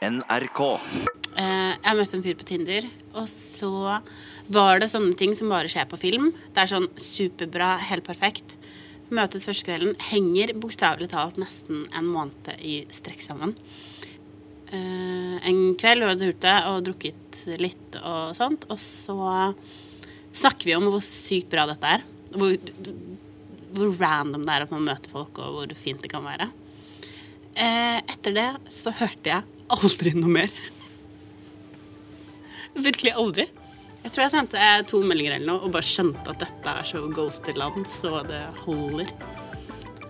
NRK. Eh, jeg møtte en fyr på Tinder, og så var det sånne ting som bare skjer på film. Det er sånn superbra, helt perfekt. Møtes første kvelden, henger bokstavelig talt nesten en måned i strekk sammen. Eh, en kveld vi hadde ute og drukket litt og sånt, og så snakker vi om hvor sykt bra dette er. Hvor, hvor random det er at man møter folk, og hvor fint det kan være. Eh, etter det så hørte jeg aldri noe mer. Virkelig aldri. Jeg tror jeg sendte to meldinger eller noe og bare skjønte at dette er så ghost-land, så det holder.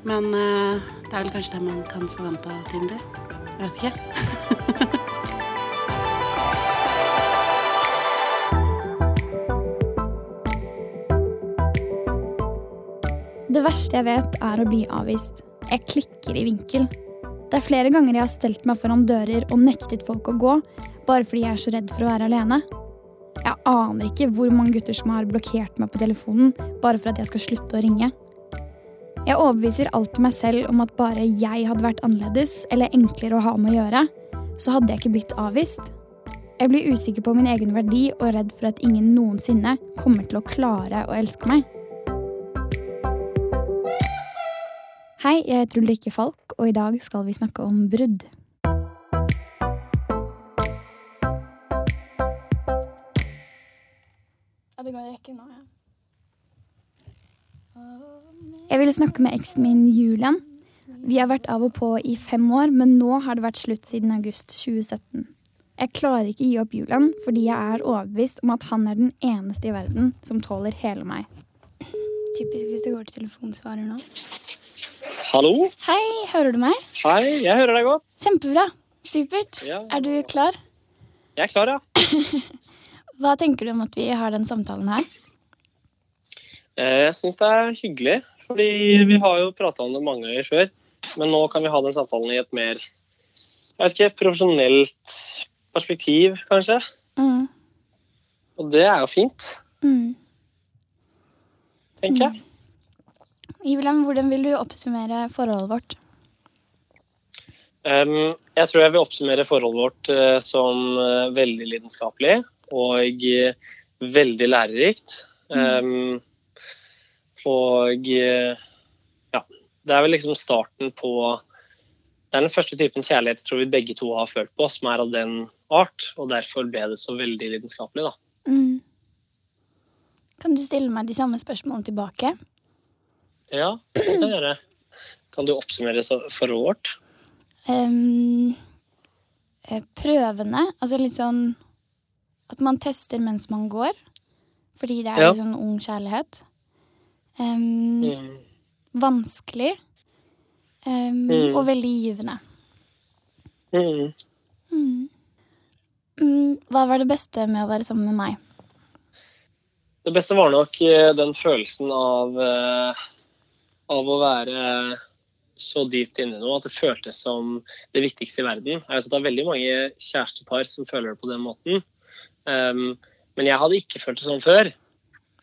Men uh, det er vel kanskje det man kan forvente av Tinder. Jeg vet ikke. Det verste jeg vet, er å bli avvist. Jeg klikker i vinkel. Det er flere ganger jeg har stelt meg foran dører og nektet folk å gå, bare fordi jeg er så redd for å være alene. Jeg aner ikke hvor mange gutter som har blokkert meg på telefonen bare for at jeg skal slutte å ringe. Jeg overbeviser alltid meg selv om at bare jeg hadde vært annerledes eller enklere å ha med å gjøre, så hadde jeg ikke blitt avvist. Jeg blir usikker på min egen verdi og redd for at ingen noensinne kommer til å klare å elske meg. Hei, jeg heter Ulrikke Falk, og i dag skal vi snakke om brudd. Ja, det går nå, ja. Jeg ville snakke med eksen min Julian. Vi har vært av og på i fem år, men nå har det vært slutt siden august 2017. Jeg klarer ikke gi opp Julian fordi jeg er overbevist om at han er den eneste i verden som tåler hele meg. Typisk hvis det går til telefonsvarer nå. Hallo? Hei, hører du meg? Hei, jeg hører deg godt. Kjempebra. Supert. Ja. Er du klar? Jeg er klar, ja. Hva tenker du om at vi har den samtalen her? Eh, Jeg syns det er hyggelig, fordi vi har jo prata om det mange ganger før. Men nå kan vi ha den samtalen i et mer jeg vet ikke, profesjonelt perspektiv, kanskje. Mm. Og det er jo fint, Mm. tenker jeg. Julian, hvordan vil du oppsummere forholdet vårt? Um, jeg tror jeg vil oppsummere forholdet vårt uh, som uh, veldig lidenskapelig og uh, veldig lærerikt. Um, og ja, det er vel liksom starten på Det er den første typen kjærlighet jeg tror vi begge to har følt på, som er av den art. Og derfor ble det så veldig lidenskapelig, da. Mm. Kan du stille meg de samme spørsmålene tilbake? Ja, det kan jeg gjøre. Kan du oppsummere så- forholdet vårt? Um, eh, prøvene, altså litt sånn At man tester mens man går. Fordi det er Ja. litt sånn ung kjærlighet. Um, Mm. Vanskelig. Um, Mm. Og veldig givende. Mm. Mm, hva var det beste med å være sammen med meg? Det beste var nok eh, den følelsen av, eh, av å være så dypt inne nå at det føltes som det viktigste i verden. Jeg vet at det er veldig mange kjærestepar som føler det på den måten. Um, men jeg hadde ikke følt det sånn før.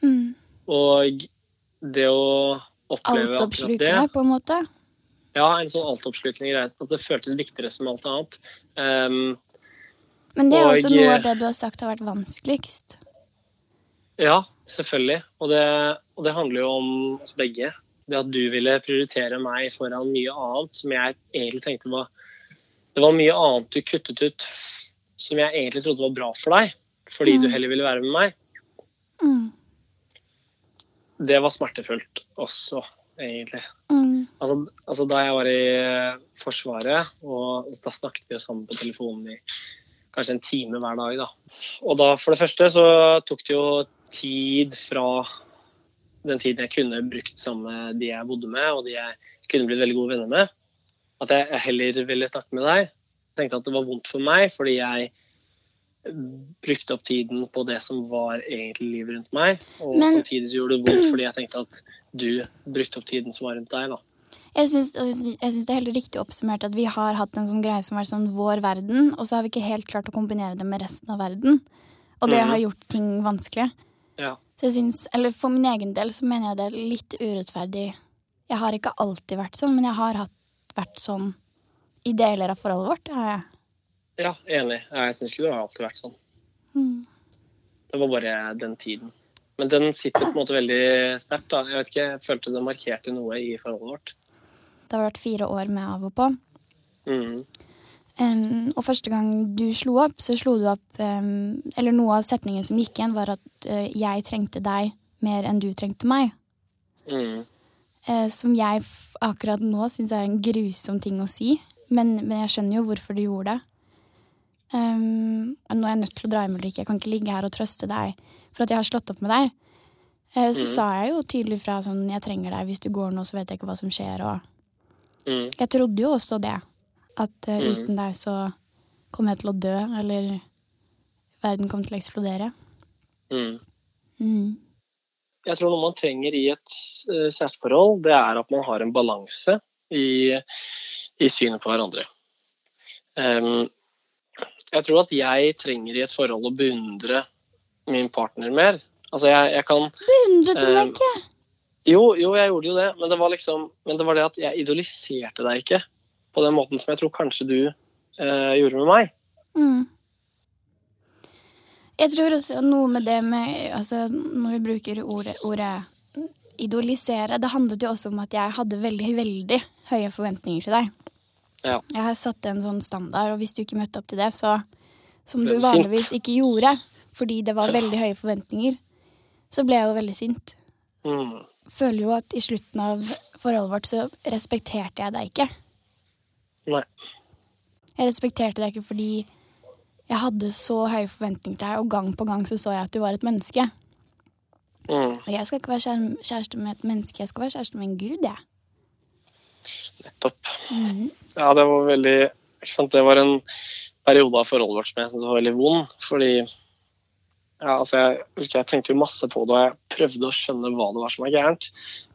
Mm. Og det å oppleve akkurat det på en måte. Ja, en sånn altoppslukende greie. At det føltes viktigere som alt annet. Um, Men det er også noe eh, av det du har sagt har vært vanskeligst. Ja, selvfølgelig. Og det, og det handler jo om oss begge. Det at du ville prioritere meg foran mye annet som jeg egentlig tenkte var Det var mye annet du kuttet ut som jeg egentlig trodde var bra for deg, fordi du Mm. heller ville være med meg. Mm. Det var smertefullt også, egentlig. Mm. Altså, altså Da jeg var i eh, Forsvaret, og da snakket vi jo sammen på telefonen i kanskje en time hver dag. da. Og da, for det første så tok det jo tid fra den tiden jeg kunne brukt sammen med de jeg bodde med, og de jeg kunne blitt veldig gode venner med, at jeg heller ville snakke med deg. Jeg tenkte at det var vondt for meg, fordi jeg brukte opp tiden på det som var egentlig livet rundt meg. Og Men- samtidig så gjorde det vondt fordi jeg tenkte at du brukte opp tiden som var rundt deg. da. Jeg syns, det er helt riktig oppsummert at vi har hatt en sånn greie som har vært sånn vår verden, og så har vi ikke helt klart å kombinere det med resten av verden. Og det mm. har gjort ting vanskelig. Ja. Så jeg syns, eller for min egen del så mener jeg det er litt urettferdig. Jeg har ikke alltid vært sånn, men jeg har hatt, vært sånn i deler av forholdet vårt. Har jeg. Ja, enig. Jeg syns ikke du har alltid vært sånn. Mm. Det var bare den tiden. Men den sitter på en måte veldig sterkt. da. Jeg vet ikke, jeg følte det markerte noe i forholdet vårt. Det har vært fire år med av og på. Mm. Em, og første gang du slo opp, så slo du opp um, Eller noe av setningen som gikk igjen, var at uh, jeg trengte deg mer enn du trengte meg. Mm. Uh, som jeg akkurat nå syns er en grusom ting å si. Men, men jeg skjønner jo hvorfor du gjorde det. Um, nå er jeg nødt til å dra hjem, Ulrikke. Jeg kan ikke ligge her og trøste deg for at jeg har slått opp med deg. Uh, så mm. sa jeg jo tydelig fra sånn Jeg trenger deg. Hvis du går nå, så vet jeg ikke hva som skjer. Og Mm. jeg trodde jo også det. At uh, uten deg så kom jeg til å dø, eller verden kom til å eksplodere. Mm. Mm. Jeg tror noe man trenger i et uh, kjæresteforhold, det er at man har en balanse i, i synet på hverandre. Um, jeg tror at jeg trenger i et forhold å beundre min partner mer. Altså, jeg, jeg kan Beundret du meg ikke? Jo, jo, jeg gjorde jo det, men det var liksom Men det var det at jeg idoliserte deg ikke på den måten som jeg tror kanskje du eh, gjorde med meg. Mm. Jeg tror også noe med det med altså, Når vi bruker ordet, ordet idolisere Det handlet jo også om at jeg hadde veldig, veldig høye forventninger til deg. Ja. Jeg har satt en sånn standard, og hvis du ikke møtte opp til det, så Som du vanligvis ikke gjorde, fordi det var veldig høye forventninger, så ble jeg jo veldig sint. Mm. Føler jo at i slutten av forholdet vårt så respekterte jeg deg ikke. Nei. Jeg respekterte deg ikke fordi jeg hadde så høye forventninger til deg, og gang på gang så så jeg at du var et menneske. Mm. Og jeg skal ikke være kjæreste med et menneske, jeg skal være kjæreste med en gud, jeg. Nettopp. Mm. Ja, det var veldig ikke sant? Det var en periode av forholdet vårt som jeg syntes var veldig vond. Fordi ja, altså jeg, jeg tenkte jo masse på det, og jeg prøvde å skjønne hva det var som var gærent.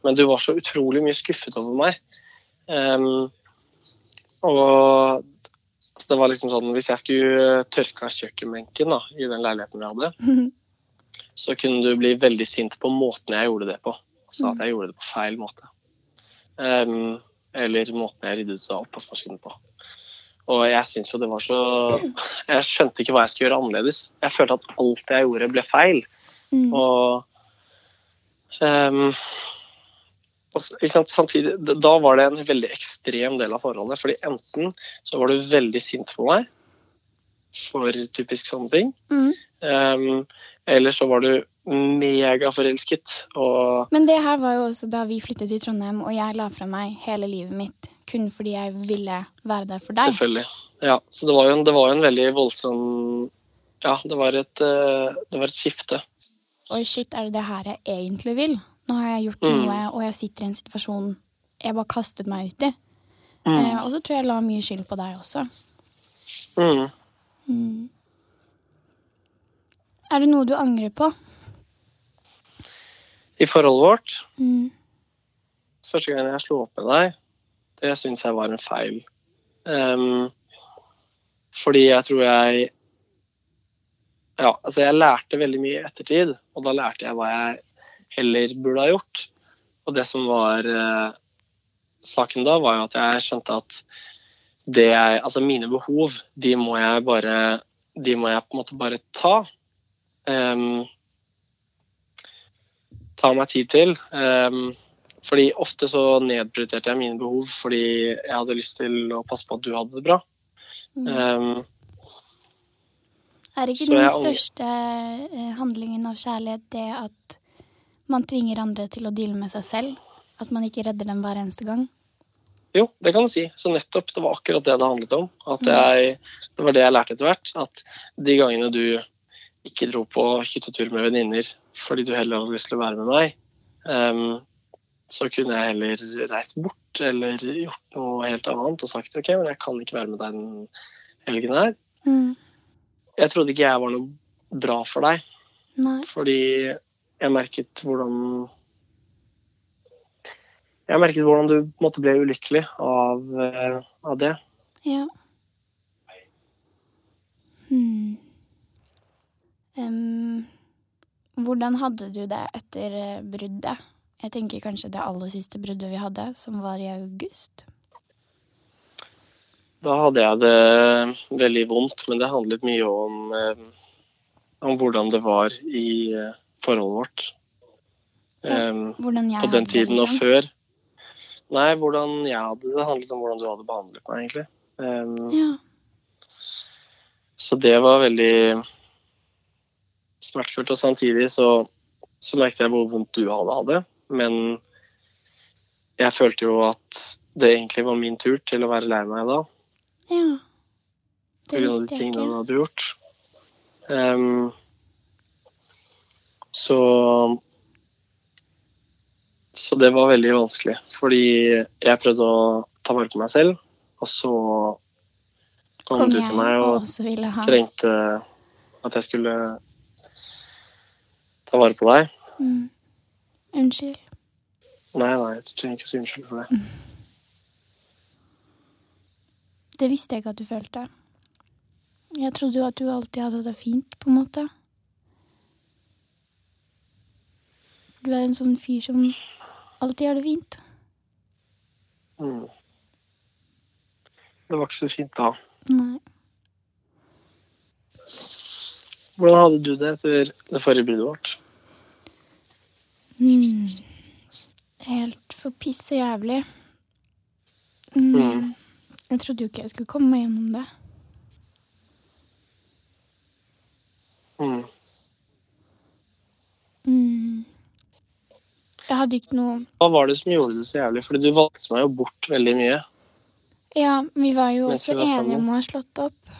Men du var så utrolig mye skuffet over meg. Ehm, og det var liksom sånn Hvis jeg skulle tørke av kjøkkenbenken da, i den leiligheten vi hadde, så kunne du bli veldig sint på måten jeg gjorde det på. Altså at jeg gjorde det på feil måte. Um, eller måten jeg ryddet av oppvaskmaskinen på. Og jeg syns jo det var så Jeg skjønte ikke hva jeg skulle gjøre annerledes. Jeg følte at alt jeg gjorde, ble feil. Mm. Og, ehm, og samtidig Da var det en veldig ekstrem del av forholdet. Fordi enten så var du veldig sint på meg for typisk sånne ting. mm. um, eller så var du megaforelsket. Og Men det her var jo også da vi flyttet til Trondheim, og jeg la fra meg hele livet mitt kun fordi jeg ville være der for deg. Selvfølgelig. Ja, så det var jo en, det var en veldig voldsom Ja, det var et, eh, det var et skifte. Oi, shit, er det det her jeg egentlig vil? Nå har jeg gjort Mm. noe, og jeg sitter i en situasjon jeg bare kastet meg ut i. Mm. Eh, og så tror jeg jeg la mye skyld på deg også. Mm. Mm. Er det noe du angrer på? I forholdet vårt, Mm. første gang jeg slo opp med deg, det syns jeg var en feil. Um, fordi jeg tror jeg Ja, altså jeg lærte veldig mye i ettertid, og da lærte jeg hva jeg heller burde ha gjort. Og det som var eh, saken da, var jo at jeg skjønte at det jeg Altså mine behov, de må jeg bare De må jeg på en måte bare ta. Um, ta meg tid til. Um, fordi ofte så nedprioriterte jeg mine behov fordi jeg hadde lyst til å passe på at du hadde det bra. Ehm, Er ikke den største eh, handlingen av kjærlighet det at man tvinger andre til å deale med seg selv? At man ikke redder dem hver eneste gang? jo, det kan du si. Så nettopp, det var akkurat det det handlet om. At jeg, det var det jeg lærte etter hvert. At de gangene du ikke dro på hyttetur med venninner fordi du heller hadde lyst til å være med meg, um, så kunne jeg heller reist bort eller gjort noe helt annet og sagt OK, men jeg kan ikke være med deg den helgen her. Mm. Jeg trodde ikke jeg var noe bra for deg. Nei. Fordi jeg merket hvordan Jeg merket hvordan du måtte bli ulykkelig av, eh, av det. Ja. Hmm. Um, hvordan hadde du det etter eh, bruddet? Jeg tenker kanskje det aller siste bruddet vi hadde, som var i august. Da hadde jeg det veldig vondt, men det handlet mye om, eh, om hvordan det var i eh, forholdet vårt. Um, Hvordan jeg på den tiden det, tiden og liksom. før. Nei, hvordan jeg hadde det. Det handlet om hvordan du hadde behandlet meg, egentlig. Um, Ja. Så det var veldig smertefullt. Og samtidig så, så merket jeg hvor vondt du hadde hatt det. Men jeg følte jo at det egentlig var min tur til å være lei meg da. ja. Det På grunn av visste de jeg tingene du ikke. hadde gjort. Em, så Så det var veldig vanskelig. Fordi jeg prøvde å ta vare på meg selv, og så kom, Kom du til meg og trengte at jeg skulle ta vare på deg. mm. Unnskyld. Nei, nei, du trenger ikke å si unnskyld for det. Det visste jeg ikke at du følte. Jeg trodde jo at du alltid hadde det fint, på en måte. Du er en sånn fyr som alltid har det fint. Mm. Det var ikke så fint da. Nei. Hvordan hadde du det etter det forrige bruddet vårt? Mm. Helt for piss og jævlig. Mm. Mm. Jeg trodde jo ikke jeg skulle komme meg gjennom det. Mm. Jeg hadde ikke noe Hva var det som gjorde det så jævlig? Fordi du valgte meg jo bort veldig mye. Ja, vi var jo også var enige om å ha slått opp.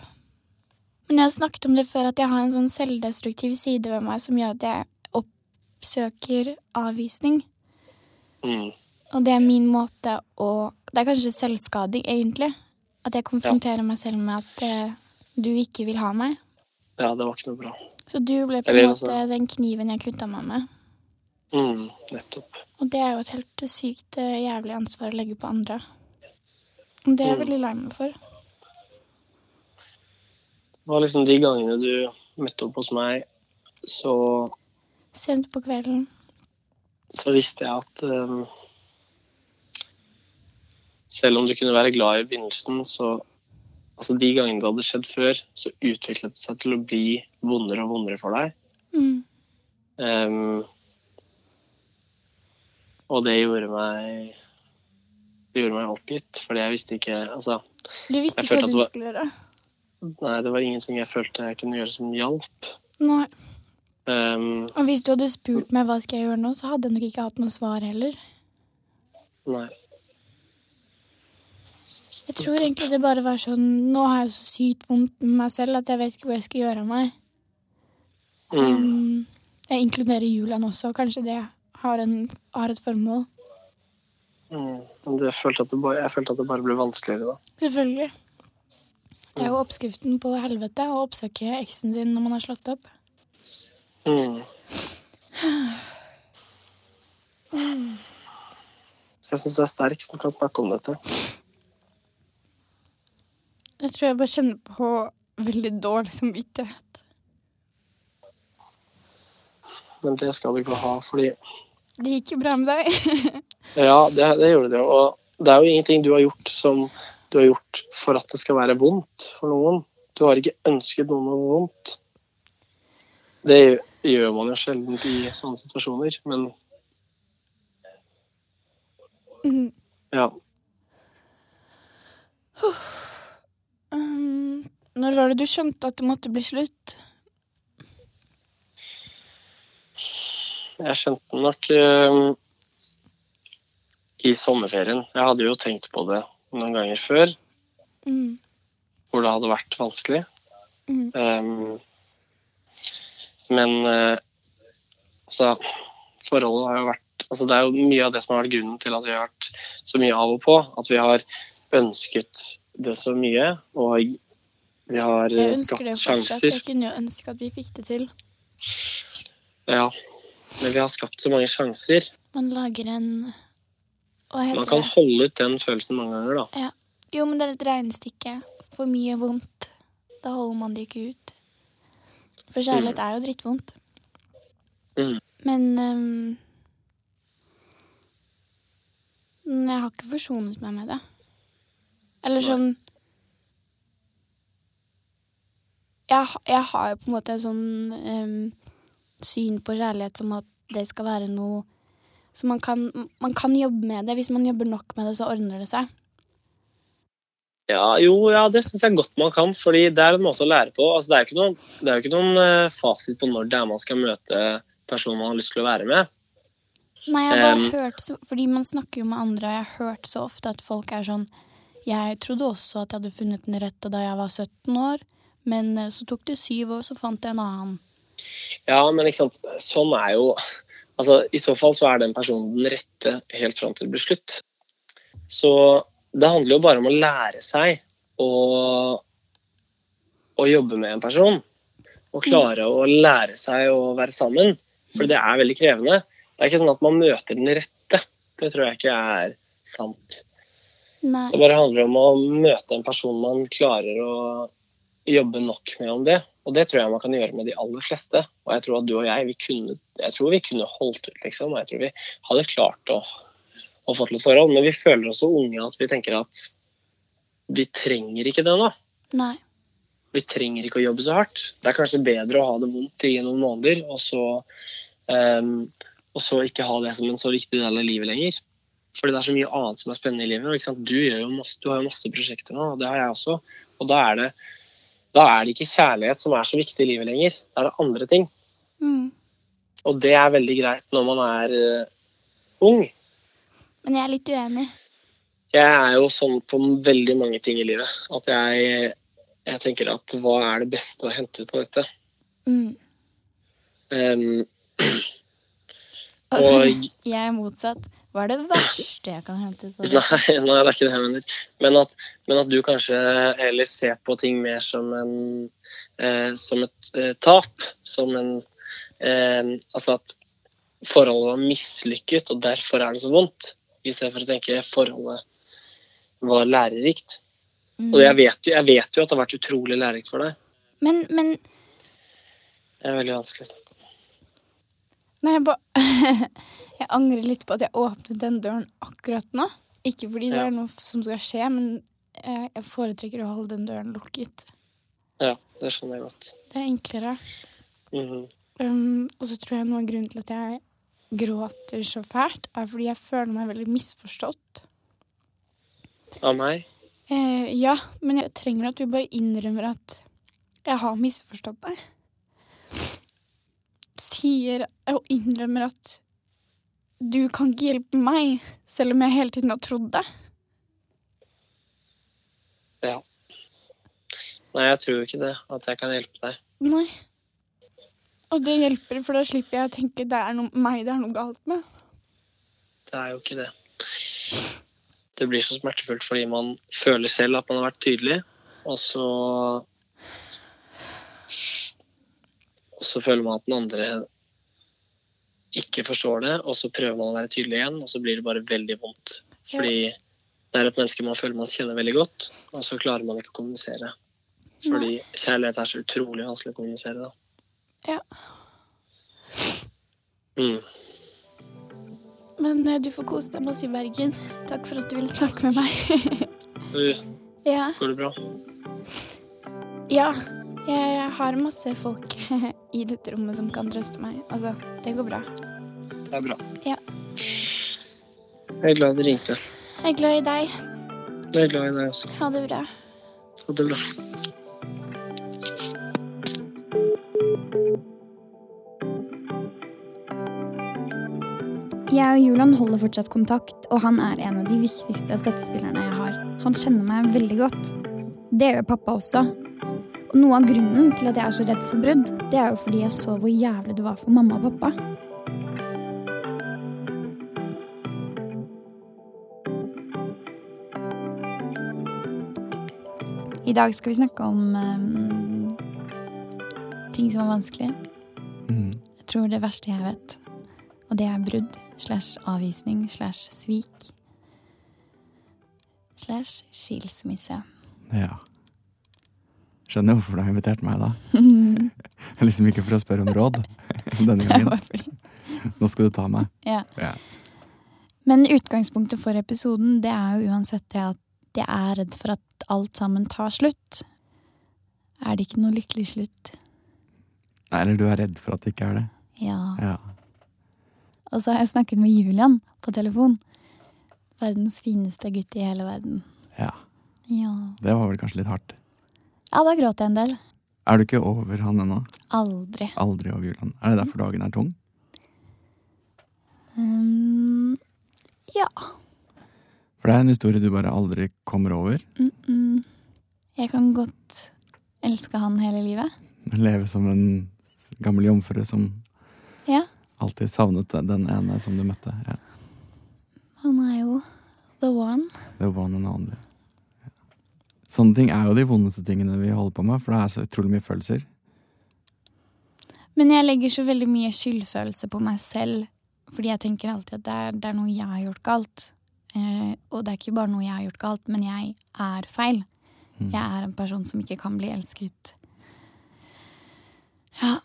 Men jeg har snakket om det før, at jeg har en sånn selvdestruktiv side ved meg som gjør at jeg oppsøker avvisning. Mm. Og det er min måte å Det er kanskje selvskading, egentlig. At jeg konfronterer meg selv med at eh, du ikke vil ha meg. Ja, det var ikke noe bra. Så du ble på en altså- måte den kniven jeg kutta meg med. Mm, nettopp. Og det er jo et helt sykt eh, jævlig ansvar å legge på andre. Og det er jeg Mm. veldig lei meg for. Det var liksom de gangene du møtte opp hos meg, så, Sent på kvelden. så visste jeg at um, selv om du kunne være glad i begynnelsen, så Altså de gangene det hadde skjedd før, så utviklet det seg til å bli vondere og vondere for deg. Mm. Um, og det gjorde meg Det gjorde meg oppgitt, fordi jeg visste ikke Altså, Du visste ikke hva du var- skulle gjøre. nei, det var ingenting jeg følte jeg kunne gjøre som hjalp. Nei. Um, Og hvis du hadde spurt meg hva skal jeg gjøre nå, så hadde jeg nok ikke hatt noe svar heller. nei. Jeg tror egentlig det bare var sånn Nå har jeg så sykt vondt med meg selv at jeg vet ikke hva jeg skal gjøre av meg. Mm, Um, jeg inkluderer Julian også, kanskje det har, en, har et formål. mm. Det følte at det bare, jeg følte at det bare ble vanskeligere da. Selvfølgelig. Det er jo oppskriften på helvete å oppsøke eksen sin når man har slått opp. Mm. Så jeg syns du er sterk som kan snakke om dette. Jeg tror jeg bare kjenner på veldig dårlig samvittighet. Men det skal du ikke ha, fordi Det gikk jo bra med deg. Ja, det, det gjorde det jo. Og det er jo ingenting du har gjort som du har gjort for at det skal være vondt for noen. Du har ikke ønsket noen noe vondt. Det gjør- man jo sjelden i sånne situasjoner, men Mm. ja. Um, når var det du skjønte at det måtte bli slutt? Jeg skjønte den nok uh, i sommerferien. Jeg hadde jo tenkt på det noen ganger før, Mm. hvor det hadde vært vanskelig. Mm. Um, men uh, altså, forholdet har jo vært altså, Det er jo mye av det som har vært grunnen til at vi har vært så mye av og på. At vi har ønsket det så mye, og vi har eh, Jeg ønsker det fortsatt. sjanser. Jeg kunne jo ønske at vi fikk det til. Ja. Men vi har skapt så mange sjanser. Man lager en Man kan det? holde ut den følelsen mange ganger, da. Jo, men det er et regnestykke. For mye vondt. Da holder man det ikke ut. For kjærlighet er jo drittvondt. Mm. Men um, Jeg har ikke forsonet meg med det. Eller sånn jeg, jeg har jo på en måte en sånn em, syn på kjærlighet som at det skal være noe Så man kan, man kan jobbe med det. Hvis man jobber nok med det, så ordner det seg. Ja, jo, ja, det syns jeg godt man kan, fordi det er en måte å lære på. Altså, det er jo ikke ikke noen eh, fasit på når det er man skal møte personen man har lyst til å være med. Nei, jeg har bare um, hørt så, Fordi man snakker jo med andre, og jeg har hørt så ofte at folk er sånn Jeg trodde også at jeg hadde funnet den rette da jeg var 17 år, men eh, så tok det syv år, så fant jeg en annen. Ja, men ikke sant, sånn er jo Altså, I så fall så er den personen den rette helt fram til det blir slutt. Så det handler jo bare om å lære seg å, å jobbe med en person. Og klare å lære seg å være sammen. For det er veldig krevende. Det er ikke sånn at man møter den rette. Det tror jeg ikke er sant. Nei. Det bare handler om å møte en person man klarer å jobbe nok med om det. Og det tror jeg man kan gjøre med de aller fleste. Og jeg tror at du og jeg, vi kunne, jeg tror vi kunne holdt ut, liksom. Og jeg tror vi hadde klart å, å til et forhold. Men vi føler oss så unge at vi tenker at vi trenger ikke det nå. Nei. Vi trenger ikke å jobbe så hardt. Det er kanskje bedre å ha det vondt i noen måneder, og så, um, og så ikke ha det som en så viktig del av livet lenger. Fordi det er så mye annet som er spennende i livet. Du, masse, du har jo masse prosjekter nå, og det har jeg også. Og da er, det, da er det ikke kjærlighet som er så viktig i livet lenger. Da er det andre ting. Mm. Og det er veldig greit når man er uh, ung. Men jeg er litt uenig. Jeg er jo sånn på veldig mange ting i livet at jeg, jeg tenker at hva er det beste å hente ut av dette? Mm. Ehm, Og jeg er motsatt. Hva er det verste jeg kan hente ut av det? Nei, nei, det er ikke det mener. Men at, men at du kanskje heller ser på ting mer som, en, eh, som et eh, tap. Som en eh, Altså at forholdet var mislykket, og derfor er det så vondt. I stedet for å tenke forholdet var lærerikt. Mm. Og jeg vet, jo, jeg vet jo at det har vært utrolig lærerikt for deg. Men, men Det er veldig vanskelig å snakke om. Nei, jeg bare Jeg angrer litt på at jeg åpnet den døren akkurat nå. Ikke fordi det Ja. er noe som skal skje, men jeg, jeg foretrekker å holde den døren lukket. Ja, det skjønner jeg godt. Det er enklere. Mhm. Um, og så tror jeg noe av grunnen til at jeg gråter så fælt, er fordi jeg føler meg veldig misforstått. Av meg? Eh, ja, men jeg trenger at du bare innrømmer at jeg har misforstått deg. Sier og innrømmer at du kan ikke hjelpe meg, selv om jeg hele tiden har trodd det. Ja. Nei, jeg tror ikke det. At jeg kan hjelpe deg. Nei. Og det hjelper, for da slipper jeg å tenke det er noe, meg det er noe galt med. Det er jo ikke det. Det blir så smertefullt fordi man føler selv at man har vært tydelig, og så Og så føler man at den andre ikke forstår det, og så prøver man å være tydelig igjen, og så blir det bare veldig vondt. Fordi det er et menneske man føler man kjenner veldig godt, og så klarer man ikke å kommunisere. Fordi kjærlighet er så utrolig vanskelig å kommunisere, da. Ja. Mm. Men eh, du får kose deg masse i Bergen. Takk for at du ville snakke med meg. du, ja. Går det bra? ja. Jeg har masse folk i dette rommet som kan trøste meg. Altså, det går bra. Det er bra. Ja. Jeg er glad du ringte. Jeg er glad i deg. Jeg er glad i deg også. Ha det bra. Ha det bra. Jeg og Julian holder fortsatt kontakt, og han er en av de viktigste støttespillerne jeg har. Han kjenner meg veldig godt. Det gjør pappa også. Og noe av grunnen til at jeg er så redd for brudd, det er jo fordi jeg så hvor jævlig det var for mamma og pappa. I dag skal vi snakke om um, ting som er vanskelig. Mm. Jeg tror det verste jeg vet, og det er brudd slash avvisning slash svik slash skilsmisse. Ja. Skjønner hvorfor du har invitert meg, da. Liksom ikke for å spørre om råd denne gangen. Nå skal du ta meg. ja. Ja. Men utgangspunktet for episoden det er jo uansett det at jeg er redd for at alt sammen tar slutt. er det ikke noe lykkelig slutt. Nei, Eller du er redd for at det ikke er det. Ja. Ja. Og så har jeg snakket med Julian på telefon. Verdens fineste gutt i hele verden. ja. Ja. Det var vel kanskje litt hardt. Ja, da gråt jeg en del. Er du ikke over han ennå? Aldri. Aldri over Julian. Er det derfor dagen er tung? Um, ja. For det er en historie du bare aldri kommer over. Mm -mm. Jeg kan godt elske han hele livet. Leve som en gammel jomfru som Ja. alltid savnet den ene som du møtte. Ja. Han er jo the one. Det var and annen. Sånne ting er jo de vondeste tingene vi holder på med, for det er så utrolig mye følelser. Men jeg legger så veldig mye skyldfølelse på meg selv. Fordi jeg tenker alltid at det er, det er noe jeg har gjort galt. Eh, og det er ikke bare noe jeg har gjort galt, men jeg er feil. Mm. Jeg er en person som ikke kan bli elsket. Ja.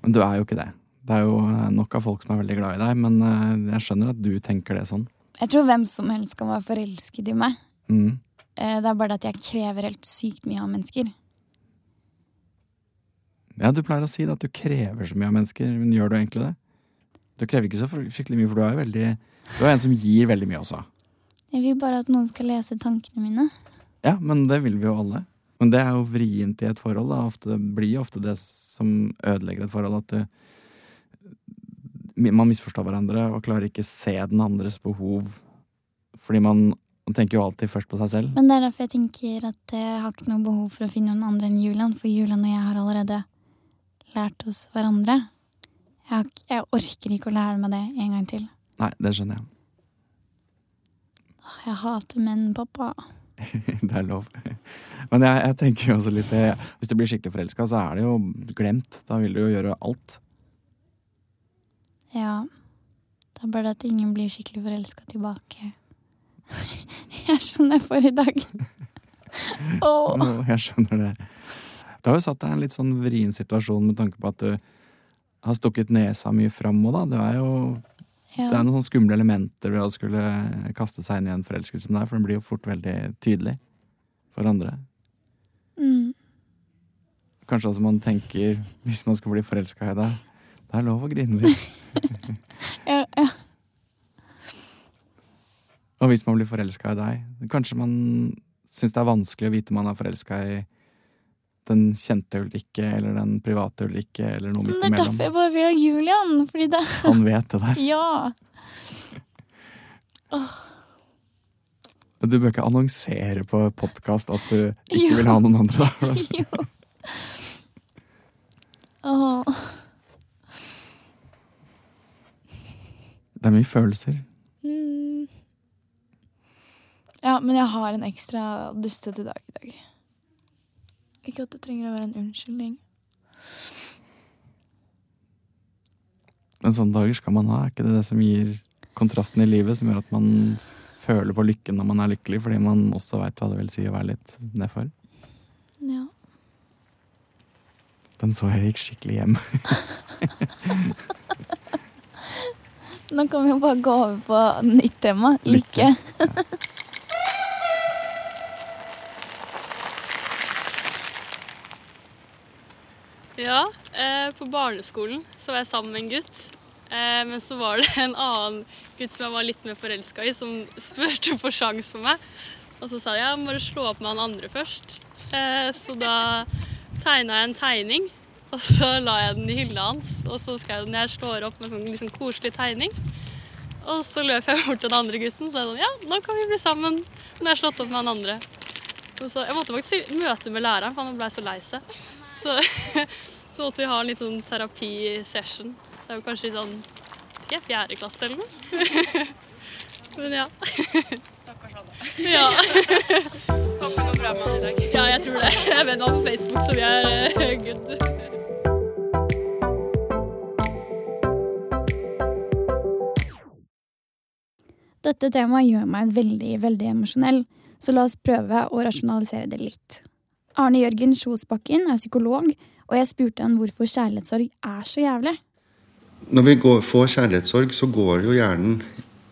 Men du er jo ikke det. Det er jo eh, nok av folk som er veldig glad i deg, men eh, jeg skjønner at du tenker det sånn. Jeg tror hvem som helst kan være forelsket i meg. Mm. Eh, det er bare det at jeg krever helt sykt mye av mennesker. Ja, du pleier å si det, at du krever så mye av mennesker, men gjør du egentlig det? Du krever ikke så fry- fryktelig mye, for du er jo veldig Du er en som gir veldig mye også. Jeg vil bare at noen skal lese tankene mine. Ja, men det vil vi jo alle. Men det er jo vrient i et forhold. Da. Ofte, det blir ofte det som ødelegger et forhold. At du, man misforstår hverandre og klarer ikke se den andres behov. Fordi man, man tenker jo alltid først på seg selv. Men det er derfor jeg tenker at jeg har ikke noe behov for å finne noen andre enn Julian, for Julian og jeg har allerede lært oss hverandre. Jeg, jeg orker ikke å lære meg det en gang til. Nei, det skjønner jeg. Jeg hater menn, pappa. det er lov. Men jeg, jeg tenker jo også litt det Hvis du blir skikkelig forelska, så er det jo glemt. Da vil du jo gjøre alt. Ja. Da bør det at ingen blir skikkelig forelska tilbake. Jeg skjønner for i dag. Åh. no, Jeg skjønner det. Du har jo satt deg i en litt sånn vrien situasjon med tanke på at du har stukket nesa mye fram òg, da. Det er jo det er noen sånne skumle elementer ved å skulle kaste seg inn i en forelskelse som deg, for den blir jo fort veldig tydelig for andre. Mm. Kanskje også man tenker, hvis man skal bli forelska i deg, det er lov å grine litt. Ja, ja. Og hvis man blir forelska i deg, kanskje man syns det er vanskelig å vite man er forelska i den kjente Ulrikke eller den private Ulrikke eller noe Men imellom. det er derfor jeg bare vil ha Julian. Fordi det Han vet det der. Ja. Oh. du bør ikke annonsere på podkast at du ikke vil ha noen andre. Jo. Oh. Det er mye følelser. Mm. Ja, men jeg har en ekstra dustete dag i dag. Ikke at det trenger å være en unnskyldning. Men sånne dager skal man ha. Er ikke det det som gir kontrasten i livet, som gjør at man føler på lykken når man er lykkelig, fordi man også veit hva det vil si å være litt nedfor? Ja. Den så jeg gikk skikkelig hjem. Nå kan vi jo bare gå over på nytt tema. Lykke. Ja, eh, på barneskolen så var jeg sammen med en gutt. Eh, men så var det en annen gutt som jeg var litt mer forelska i, som spurte på sjans for meg. Og så sa jeg ja, må du slå opp med han andre først. Eh, så da tegna jeg en tegning, og så la jeg den i hylla hans. Og så skrev jeg den jeg slår opp med en sånn liksom koselig tegning. Og så løp jeg bort til den andre gutten og sa sånn, ja, nå kan vi bli sammen. Men jeg har slått opp med han andre. Og så, jeg måtte faktisk møte med læreren, for han ble så lei seg. Så, så måtte vi ha en litt sånn terapisession. Det er jo kanskje i sånn ikke, fjerde klasse eller noe. Men ja. Stakkars alle. Ja. Håper det går bra med han i dag. Ja, jeg tror det. Jeg vet han på Facebook, så vi er eh, good. Dette temaet gjør meg veldig, veldig emosjonell, så la oss prøve å rasjonalisere det litt. Arne Jørgen Sjosbakken er psykolog, og jeg spurte han hvorfor kjærlighetssorg er så jævlig. Når vi går, får kjærlighetssorg, så går jo hjernen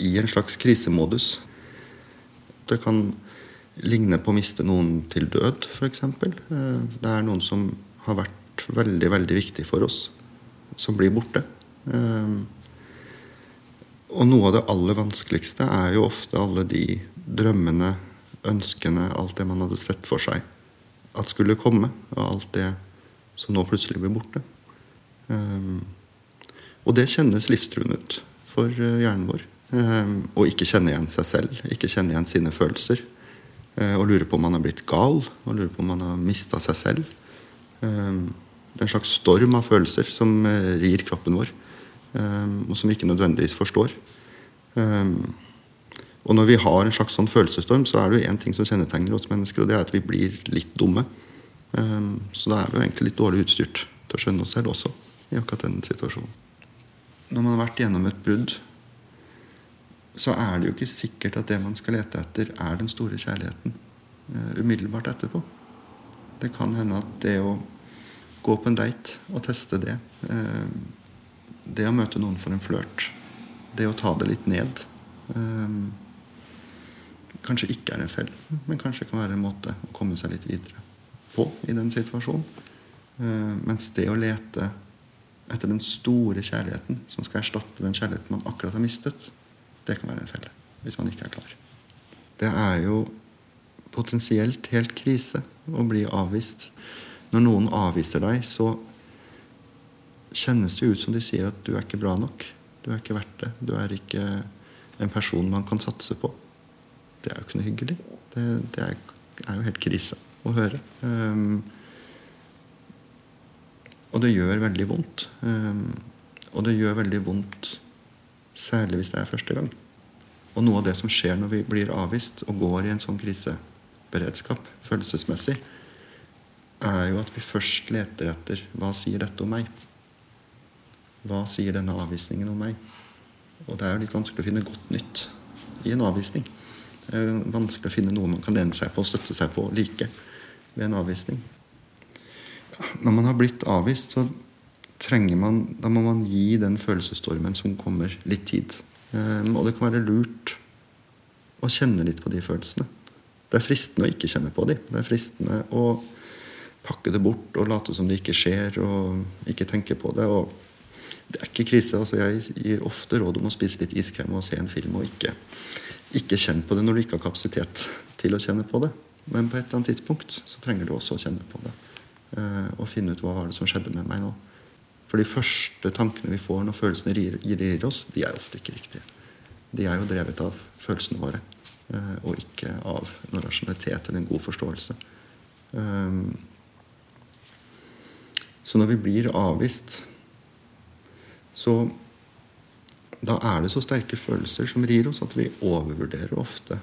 i en slags krisemodus. Det kan ligne på å miste noen til død, f.eks. Det er noen som har vært veldig, veldig viktig for oss, som blir borte. Eh, og noe av det aller vanskeligste er jo ofte alle de drømmene, ønskene, alt det man hadde sett for seg at skulle komme, og alt det som nå plutselig blir borte. Um, og det kjennes livstruende ut for uh, hjernen vår. Um, å ikke kjenne igjen seg selv, ikke kjenne igjen sine følelser. Uh, og lure på om man har blitt gal, og lure på om man har mista seg selv. Um, det er en slags storm av følelser som uh, rir kroppen vår, og som vi ikke nødvendigvis forstår. og når vi har en slags sånn følelsesstorm, så er det jo én ting som kjennetegner oss mennesker, og det er at vi blir litt dumme. Så da er vi jo egentlig litt dårlig utstyrt til å skjønne oss selv også i akkurat den situasjonen. Når man har vært gjennom et brudd, så er det jo ikke sikkert at det man skal lete etter, er den store kjærligheten uh, umiddelbart etterpå. Det kan hende at det å gå på en date og teste det, uh, det å møte noen for en flørt, det å ta det litt ned uh, Kanskje ikke er en fell, men kanskje kan være en måte å komme seg litt videre på i den situasjonen. mens det å lete etter den store kjærligheten som skal erstatte den kjærligheten man akkurat har mistet, det kan være en felle. Hvis man ikke er klar. Det er jo potensielt helt krise å bli avvist. Når noen avviser deg, så kjennes det ut som de sier at du er ikke bra nok. Du er ikke verdt det. Du er ikke en person man kan satse på. Det er jo ikke noe hyggelig. Det, det er, jo helt krise å høre. Um, og det gjør veldig vondt. Um, og det gjør veldig vondt særlig hvis det er første gang. Og noe av det som skjer når vi blir avvist og går i en sånn kriseberedskap følelsesmessig, er jo at vi først leter etter hva sier dette om meg? Hva sier denne avvisningen om meg? Og det er jo litt vanskelig å finne godt nytt i en avvisning. Det er jo vanskelig å finne noe man kan lene seg på og støtte seg på like ved en avvisning når man har blitt avvist, så trenger man Da må man gi den følelsesstormen som kommer, litt tid. Um, og det kan være lurt å kjenne litt på de følelsene. Det er fristende å ikke kjenne på dem. Det er fristende å pakke det bort og late som det ikke skjer, og ikke tenke på det. og det er ikke krise. altså Jeg gir ofte råd om å spise litt iskrem og se en film, og ikke, ikke kjenne på det når du ikke har kapasitet til å kjenne på det. Men på et eller annet tidspunkt så trenger du også å kjenne på det. Eh, og finne ut hva var det som skjedde med meg nå. For de første tankene vi får når følelsene rir, rir oss, de er ofte ikke riktige. De er jo drevet av følelsene våre, eh, og ikke av noen rasjonalitet eller en god forståelse. Eh, så når vi blir avvist, så da er det så sterke følelser som rir oss, at vi overvurderer ofte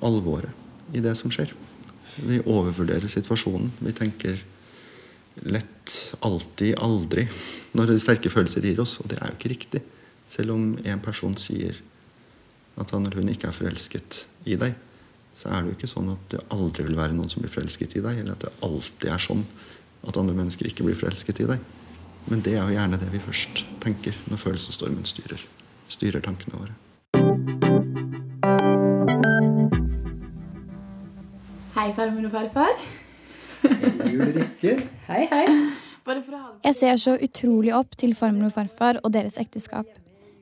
alvoret i det som skjer. Vi overvurderer situasjonen. Vi tenker lett, alltid, aldri når det sterke følelser gir oss. Og det er jo ikke riktig. Selv om en person sier at han eller hun ikke er forelsket i deg, så er det jo ikke sånn at det aldri vil være noen som blir forelsket i deg, eller at det alltid er sånn at andre mennesker ikke blir forelsket i deg. Men det er jo gjerne det vi først tenker når følelsesstormen styrer, styrer tankene våre. Hei, farmor og farfar. Hei, Ulrikke. Hei, hei. Jeg ser så utrolig opp til farmor og farfar og deres ekteskap.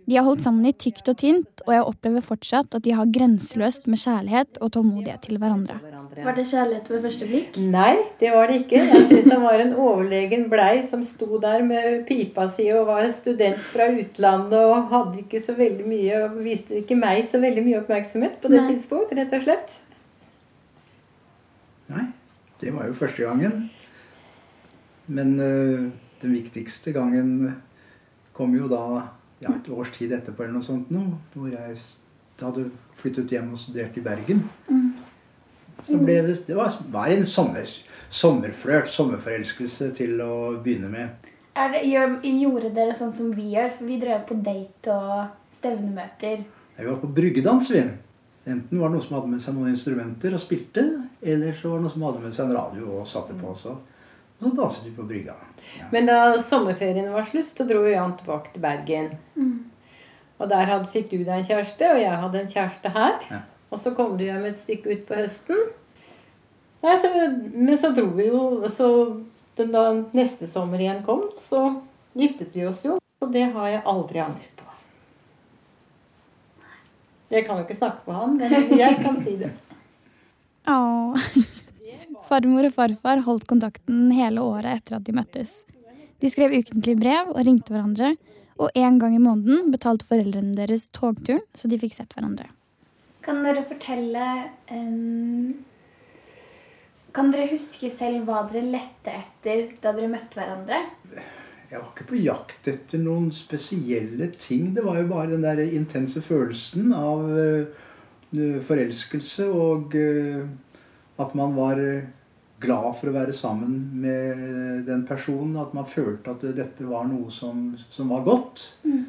De har holdt sammen i tykt og tynt, og jeg opplever fortsatt at de har grenseløst med kjærlighet og tålmodighet til hverandre. Var det kjærlighet ved første blikk? Nei, det var det ikke. Jeg syns han var en overlegen blei som sto der med pipa si og var student fra utlandet og hadde ikke så veldig mye og viste ikke meg så veldig mye oppmerksomhet på det tidspunkt, rett og slett. Det var jo første gangen. Men uh, den viktigste gangen kom jo da ja, et års tid etterpå eller noe sånt nå, hvor jeg hadde flyttet hjem og studert i Bergen. Mm. Så ble det, det var, var en sommer, sommerflørt, sommerforelskelse til å begynne med. Det, gjorde dere sånn som vi gjør? For vi drev på date og stevnemøter. Vi var på bryggedans, vi. Enten var det noen som hadde med seg noen instrumenter og spilte, eller så var det noen som hadde med seg en radio og satte på. Så, og så danset vi på brygga. Ja. Men da sommerferien var slutt, så dro Jan tilbake til Bergen. Mm. Og der hadde, fikk du deg en kjæreste, og jeg hadde en kjæreste her. Ja. Og så kom du hjem et stykke ut på høsten. Nei, så, men så dro vi jo Så da neste sommer igjen kom, så giftet vi oss jo. Og det har jeg aldri angret. Jeg kan jo ikke snakke på han, men jeg kan si det. Åh. Farmor og farfar holdt kontakten hele året etter at de møttes. De skrev ukentlig brev og ringte hverandre, og en gang i måneden betalte foreldrene deres togturen, så de fikk sett hverandre. Kan dere fortelle um, Kan dere huske selv hva dere lette etter da dere møtte hverandre? Jeg var ikke på jakt etter noen spesielle ting. Det var jo bare den der intense følelsen av uh, forelskelse og uh, at man var glad for å være sammen med den personen. At man følte at dette var noe som, som var godt. Mm.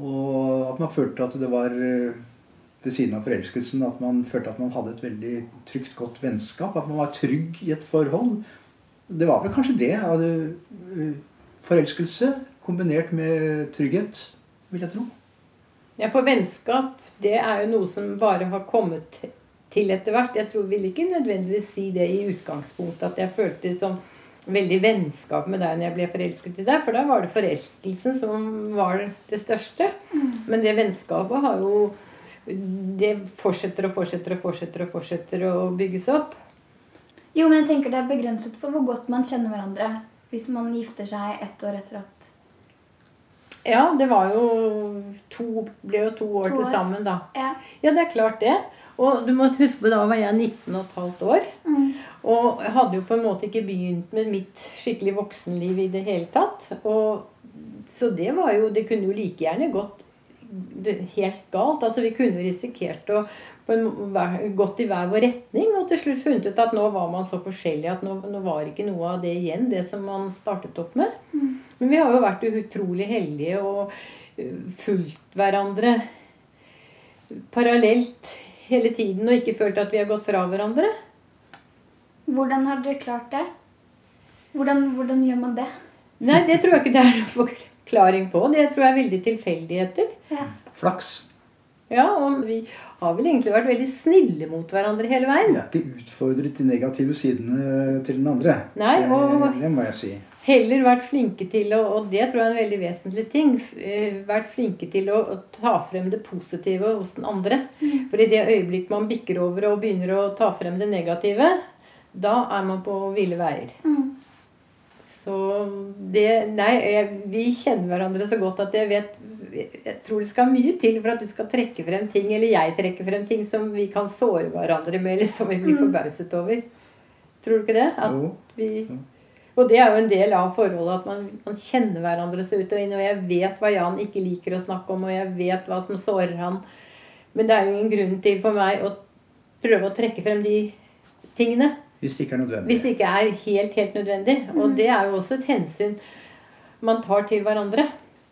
Og at man følte at det var ved siden av forelskelsen at man følte at man hadde et veldig trygt, godt vennskap. At man var trygg i et forhold. Det var vel kanskje det. Eh, forelskelse kombinert med trygghet, vil jeg tro. Ja, for vennskap, det er jo noe som bare har kommet til etter hvert. Jeg tror vil ikke nødvendigvis si det i utgangspunktet at jeg følte som veldig vennskap med deg når jeg ble forelsket i deg. For da var det forelskelsen som var det største. Mm. Men det vennskapet har jo det fortsetter og fortsetter og fortsetter og fortsetter å bygges opp. Jo, men jeg tenker det er begrenset for hvor godt man kjenner hverandre hvis man gifter seg ett år etter at Ja, det var jo to ble jo to år, to år. til sammen, da. Ja. ja. det er klart det. Og du må huske på da var jeg 19 15 år. Mm. Og hadde jo på en måte ikke begynt med mitt skikkelig voksenliv i det hele tatt. Og, så det var jo Det kunne jo like gjerne gått helt galt. Altså Vi kunne risikert å gått i hver vår retning og til slutt funnet ut at nå var man så forskjellig at nå, nå var ikke noe av det igjen, det som man startet opp med. Mm. Men vi har jo vært utrolig heldige og uh, fulgt hverandre parallelt hele tiden og ikke følt at vi har gått fra hverandre. Hvordan har dere klart det? Hvordan, hvordan gjør man det? Nei, det tror jeg ikke det er noen forklaring på. Det tror jeg er veldig tilfeldigheter. Ja. Flaks. Ja, og vi har vel egentlig vært veldig snille mot hverandre hele veien. Vi har ikke utfordret de negative sidene til den andre. Nei, og det må jeg si. Heller vært flinke til å, og det tror jeg er en veldig vesentlig ting, eh, vært flinke til å, å ta frem det positive hos den andre. Mm. For i det øyeblikk man bikker over og begynner å ta frem det negative, da er man på ville veier. Mm. Så det Nei, jeg, vi kjenner hverandre så godt at jeg vet Jeg tror det skal mye til for at du skal trekke frem ting, eller jeg trekker frem ting som vi kan såre hverandre med, eller som vi blir mm. forbauset over. Tror du ikke det? At vi, og det er jo en del av forholdet at man, man, kjenner hverandre så ut og inn. Og jeg vet hva Jan ikke liker å snakke om, og jeg vet hva som sårer han. Men det er jo ingen grunn til for meg å prøve å trekke frem de tingene. Hvis det ikke er nødvendig. Hvis det ikke er helt, helt nødvendig. Og mm. det er jo også et hensyn man tar til hverandre.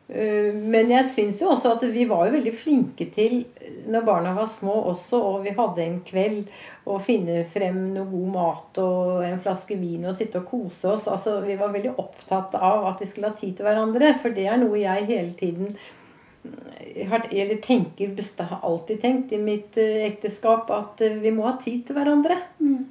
Eh, men jeg syns jo også at vi var jo veldig flinke til, når barna var små også, og vi hadde en kveld, å finne frem noe god mat og en flaske vin og sitte og kose oss. Altså, vi var veldig opptatt av at vi skulle ha tid til hverandre. For det er noe jeg hele tiden eh, har, eller tenker, har alltid tenkt i mitt eh, ekteskap, at vi må ha tid til hverandre. Mm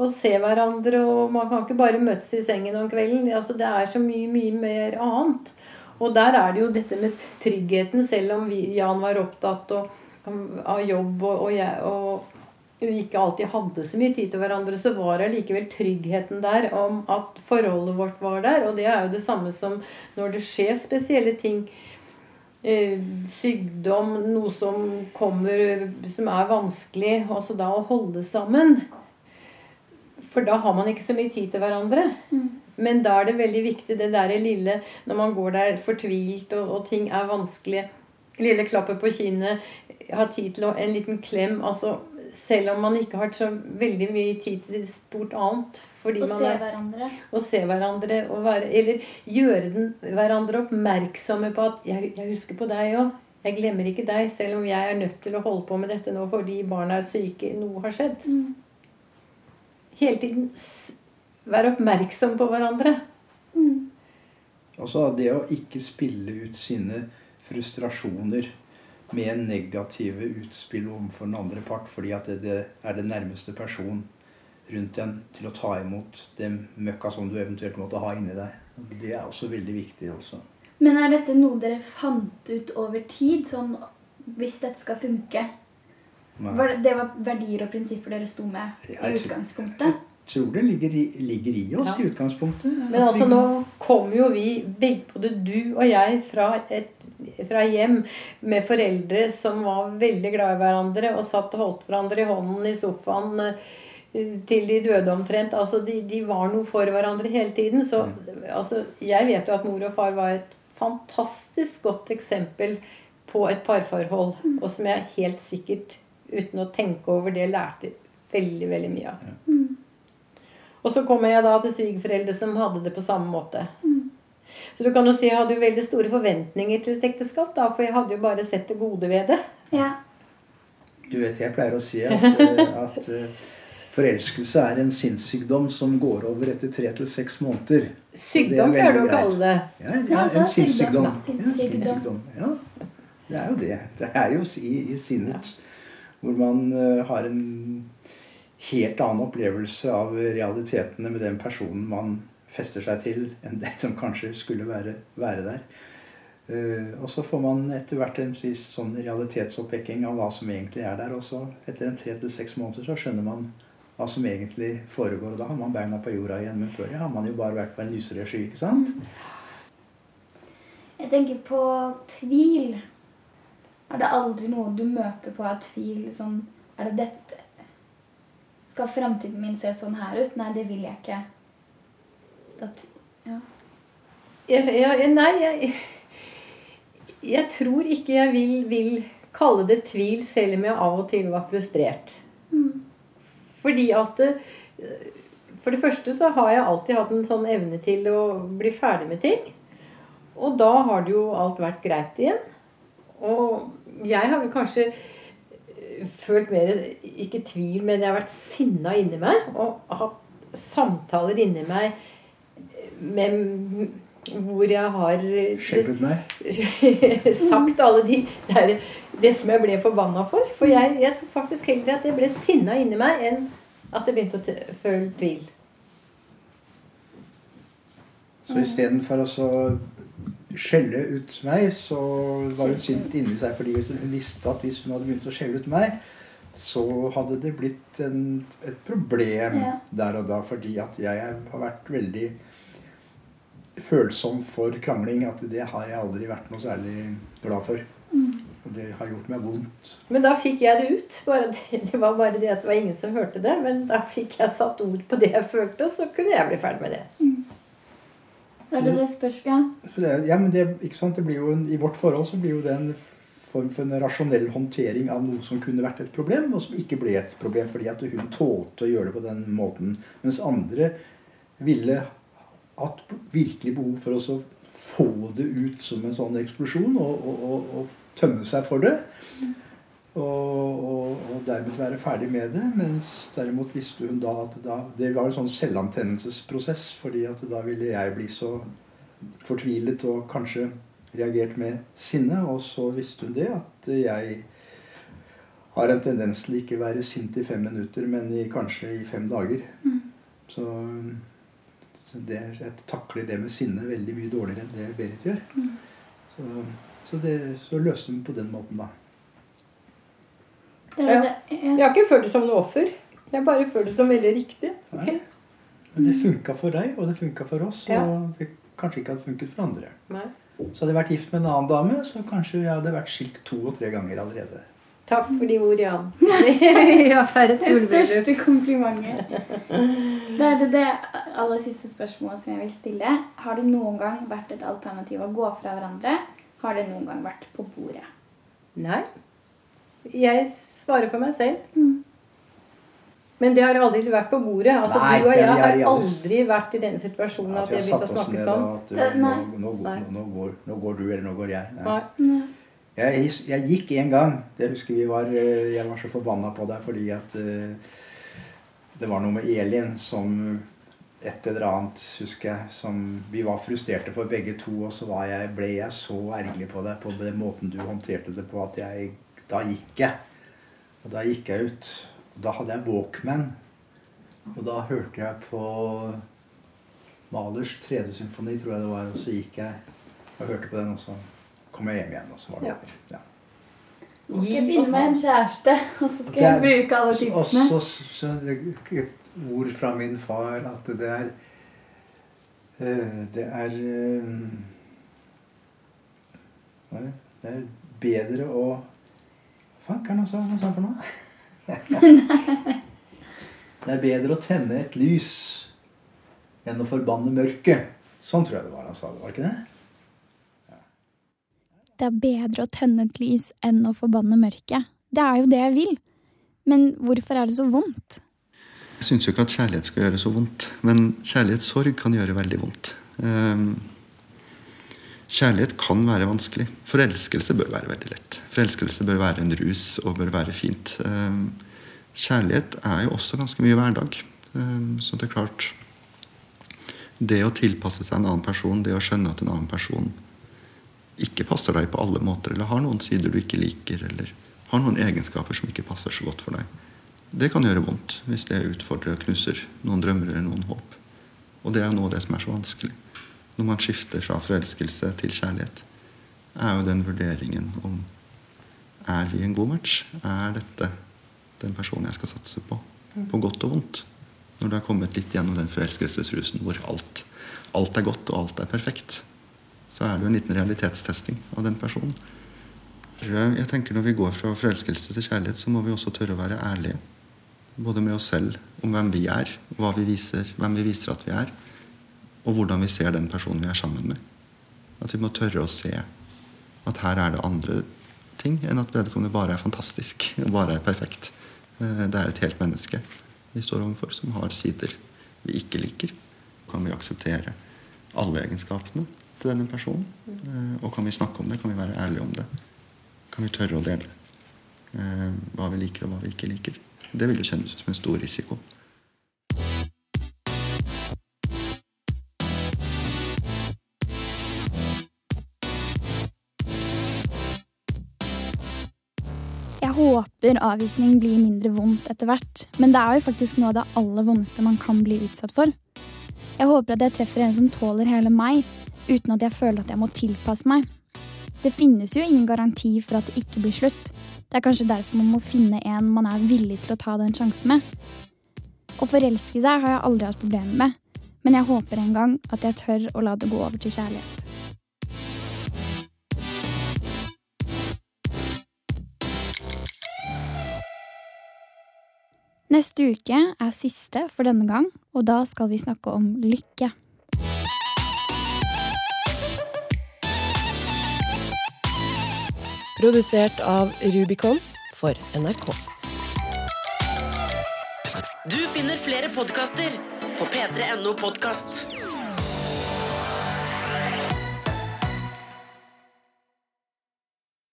og se hverandre. Og man kan ikke bare møtes i sengen om kvelden. Altså, det er så mye, mye mer annet. Og der er det jo dette med tryggheten, selv om vi, Jan var opptatt og, av jobb og, og, jeg, og, vi ikke alltid hadde så mye tid til hverandre, så var det likevel tryggheten der om at forholdet vårt var der. Og det er jo det samme som når det skjer spesielle ting. Eh, sykdom, noe som kommer som er vanskelig. Altså da å holde sammen. For da har man ikke så mye tid til hverandre. Mm. Men da er det veldig viktig det der lille når man går der fortvilt og, og ting er vanskelig. Lille klappet på kinnet, ha tid til å, en liten klem. altså selv om man ikke har så veldig mye tid til stort annet. Fordi å se er, hverandre. Å se hverandre. Være, eller gjøre den, hverandre oppmerksomme på at jeg, jeg husker på deg òg'. Jeg glemmer ikke deg, selv om jeg er nødt til å holde på med dette nå fordi barna er syke. Noe har skjedd. Mm hele tiden være oppmerksom på hverandre. Mm. Altså det å ikke spille ut sine frustrasjoner med negative utspill overfor den andre part, fordi at det, det er den nærmeste person rundt en til å ta imot det møkka som du eventuelt måtte ha inni deg. Det er også veldig viktig. også. Men er dette noe dere fant ut over tid? Sånn hvis dette skal funke? Nei. Var det, det var verdier og prinsipper dere sto med i Jeg tror- utgangspunktet? Tror det ligger i, ligger i oss Ja. i utgangspunktet. Men altså nå kom jo vi, begge, både du og jeg, fra, et, fra hjem med foreldre som var veldig glad i hverandre og satt og holdt hverandre i hånden i sofaen eh, til de døde omtrent. Altså de, de var noe for hverandre hele tiden. Så altså, jeg vet jo at mor og far var et fantastisk godt eksempel på et parforhold. Og som jeg helt sikkert, uten å tenke over det, lærte veldig, veldig mye av. Og så kommer jeg da til svigerforeldre som hadde det på samme måte. Så du kan jo si jeg hadde jo veldig store forventninger til et ekteskap, da, for jeg hadde jo bare sett det gode ved det. Ja. Du vet, jeg pleier å si at, eh, at eh, forelskelse er en sinnssykdom som går over etter tre til seks måneder. Er Sykdom pleier du å kalle det. Ja, ja, Ja, en sinnssykdom. Ja. Ja, det er jo det. Det er jo i, i sinnet hvor man eh, har en helt annen opplevelse av realitetene med den personen man fester seg til, enn det som kanskje skulle være, være der. Uh, og så får man etter hvert en viss sånn realitetsoppvekking av hva som egentlig er der. Og så etter en tre til seks måneder så skjønner man hva som egentlig foregår. Og da har man beina på jorda igjen. Men før det har man jo bare vært på en lysere sky. ikke sant? Jeg tenker på tvil. Er det aldri noe du møter på av tvil? Sånn, er det dette Skal framtiden min se sånn her ut? Nei, det vil jeg ikke. Da, ja. Jeg, jeg, nei, jeg, jeg tror ikke jeg vil, vil kalle det tvil, selv om jeg av og til var frustrert. Fordi at eh, For det første så har jeg alltid hatt en sånn evne til å bli ferdig med ting. Og da har det jo alt vært greit igjen. Og jeg har vel kanskje følt mer Ikke tvil, men jeg har vært sinna inni meg. Og hatt samtaler inni meg med, hvor jeg har Skjelvet meg. sagt alle de der, det som jeg ble forbanna for. For jeg, jeg tror faktisk heller at jeg ble sinna inni meg enn at jeg begynte å føle tvil. Så istedenfor å skjelle ut meg, så var hun sint inni seg fordi hun visste at hvis hun hadde begynt å skjelle ut meg, så hadde det blitt en, et problem Ja. der og da. Fordi at jeg har vært veldig følsom for krangling. At det har jeg aldri vært noe særlig glad for. Og det har gjort meg vondt. Men da fikk jeg det ut. Det, det var bare det at det var ingen som hørte det. Men da fikk jeg satt ord på det jeg følte, og så kunne jeg bli ferdig med det. Så er det det spørsmålet ja. Men det? Det blir jo en, I vårt forhold så blir jo det en form for en rasjonell håndtering av noe som kunne vært et problem, og som ikke ble et problem fordi at hun tålte å gjøre det på den måten. Mens andre ville hatt virkelig behov for å få det ut som en sånn eksplosjon og, og, og, og tømme seg for det. Og, og, og dermed være ferdig med det. Mens derimot visste hun da at da, det var en sånn selvantennelsesprosess. fordi at da ville jeg bli så fortvilet og kanskje reagert med sinne. Og så visste hun det at jeg har en tendens til ikke være sint i fem minutter, men i, kanskje i fem dager. Så, så det, jeg takler det med sinne veldig mye dårligere enn det Berit gjør. Så, så, det, så løste hun på den måten, da. Det er Ja. det, Jeg har ikke følt det som noe offer. Jeg har bare følt det som veldig riktig. Nei. Men det funka for deg, og det funka for oss. Ja. Og det kanskje ikke hadde funket for andre. Nei. Så hadde jeg vært gift med en annen dame, så kanskje jeg hadde vært skilt to og tre ganger allerede. Takk for de ord, Jan. Færre Det største komplimentet. Det er det, det aller siste spørsmålet som jeg vil stille. Har det noen gang vært et alternativ å gå fra hverandre? Har det noen gang vært på bordet? Nei. Jeg svarer for meg selv. Mm. Men det har aldri vært på bordet. Altså, Nei, du og jeg har aldri- vært i den situasjonen at vi har begynt å snakke sånn. at Eh, nå, nå, nå, går, nå går du, eller nå går jeg. Nei. Nei. Jeg, jeg gikk en gang. Det husker vi var eh, Jeg var så forbanna på deg fordi at uh, det var noe med Elin som et eller annet, husker jeg, som vi var frustrerte for begge to. Og så var jeg, ble jeg så ergerlig på deg på den måten du håndterte det på, at jeg Da gikk jeg. Og da gikk jeg ut. Og da hadde jeg Walkman. Og da hørte jeg på Malers tredje symfoni, tror jeg det var. Og så gikk jeg og hørte på den, og så kom jeg hjem igjen. Og så var det Ja. over. Ja. Nå skal jeg finne meg en kjæreste, og så skal jeg bruke alle tipsene. Og så skjønner jeg et ord fra min far at det er eh, Det er eh, er? Det er bedre å Fankeren, hva sa han for noe? det er bedre å tenne et lys enn å forbanne mørket. Sånn tror jeg det var han sa det, var ikke det? Det er bedre å tenne et lys enn å forbanne mørket. Det er jo det jeg vil. Men hvorfor er det så vondt? Jeg syns jo ikke at kjærlighet skal gjøre så vondt, men kjærlighetssorg kan gjøre veldig vondt. Ehm, Kjærlighet kan være vanskelig. Forelskelse bør være veldig lett. Forelskelse bør være en rus og bør være fint. Ehm, Kjærlighet er jo også ganske mye hverdag. Ehm, Så det er klart Det å tilpasse seg en annen person, det å skjønne at en annen person ikke passer deg på alle måter, eller har noen sider du ikke liker, eller har noen egenskaper som ikke passer så godt for deg, det kan gjøre vondt hvis det utfordrer og knuser noen drømmer eller noen håp. Og det er jo noe av det som er så vanskelig når man skifter fra forelskelse til kjærlighet, er jo den vurderingen om er vi en god match? Er dette den personen jeg skal satse på? På godt og vondt. Når du har kommet litt gjennom den forelskelsesrusen hvor alt, alt er godt og alt er perfekt, så er det jo en liten realitetstesting av den personen. Jeg tenker Når vi går fra forelskelse til kjærlighet, så må vi også tørre å være ærlige. Både med oss selv om hvem vi er, hva vi viser, hvem vi viser at vi er, og hvordan vi ser den personen vi er sammen med. At vi må tørre å se at her er det andre ting enn at vedkommende bare er fantastisk og bare er perfekt. Eh, Det er et helt menneske vi står overfor, som har sider vi ikke liker. Kan vi akseptere alle egenskapene til denne personen? Eh, Og kan vi snakke om det? Kan vi være ærlige om det? Kan vi tørre å dele eh, hva vi liker og hva vi ikke liker? Det vil jo kjennes som en stor risiko. Avvisning blir mindre vondt etter hvert, men det er jo faktisk noe av det aller vondeste man kan bli utsatt for. Jeg håper at jeg treffer en som tåler hele meg, uten at jeg føler at jeg må tilpasse meg. Det finnes jo ingen garanti for at det ikke blir slutt. Det er kanskje derfor man må finne en man er villig til å ta den sjansen med. Å forelske seg har jeg aldri hatt problemer med, men jeg håper en gang at jeg tør å la det gå over til kjærlighet. Neste uke er siste for denne gang, og da skal vi snakke om lykke. Produsert av Rubicon for NRK. Du finner flere podkaster på p3.no podkast.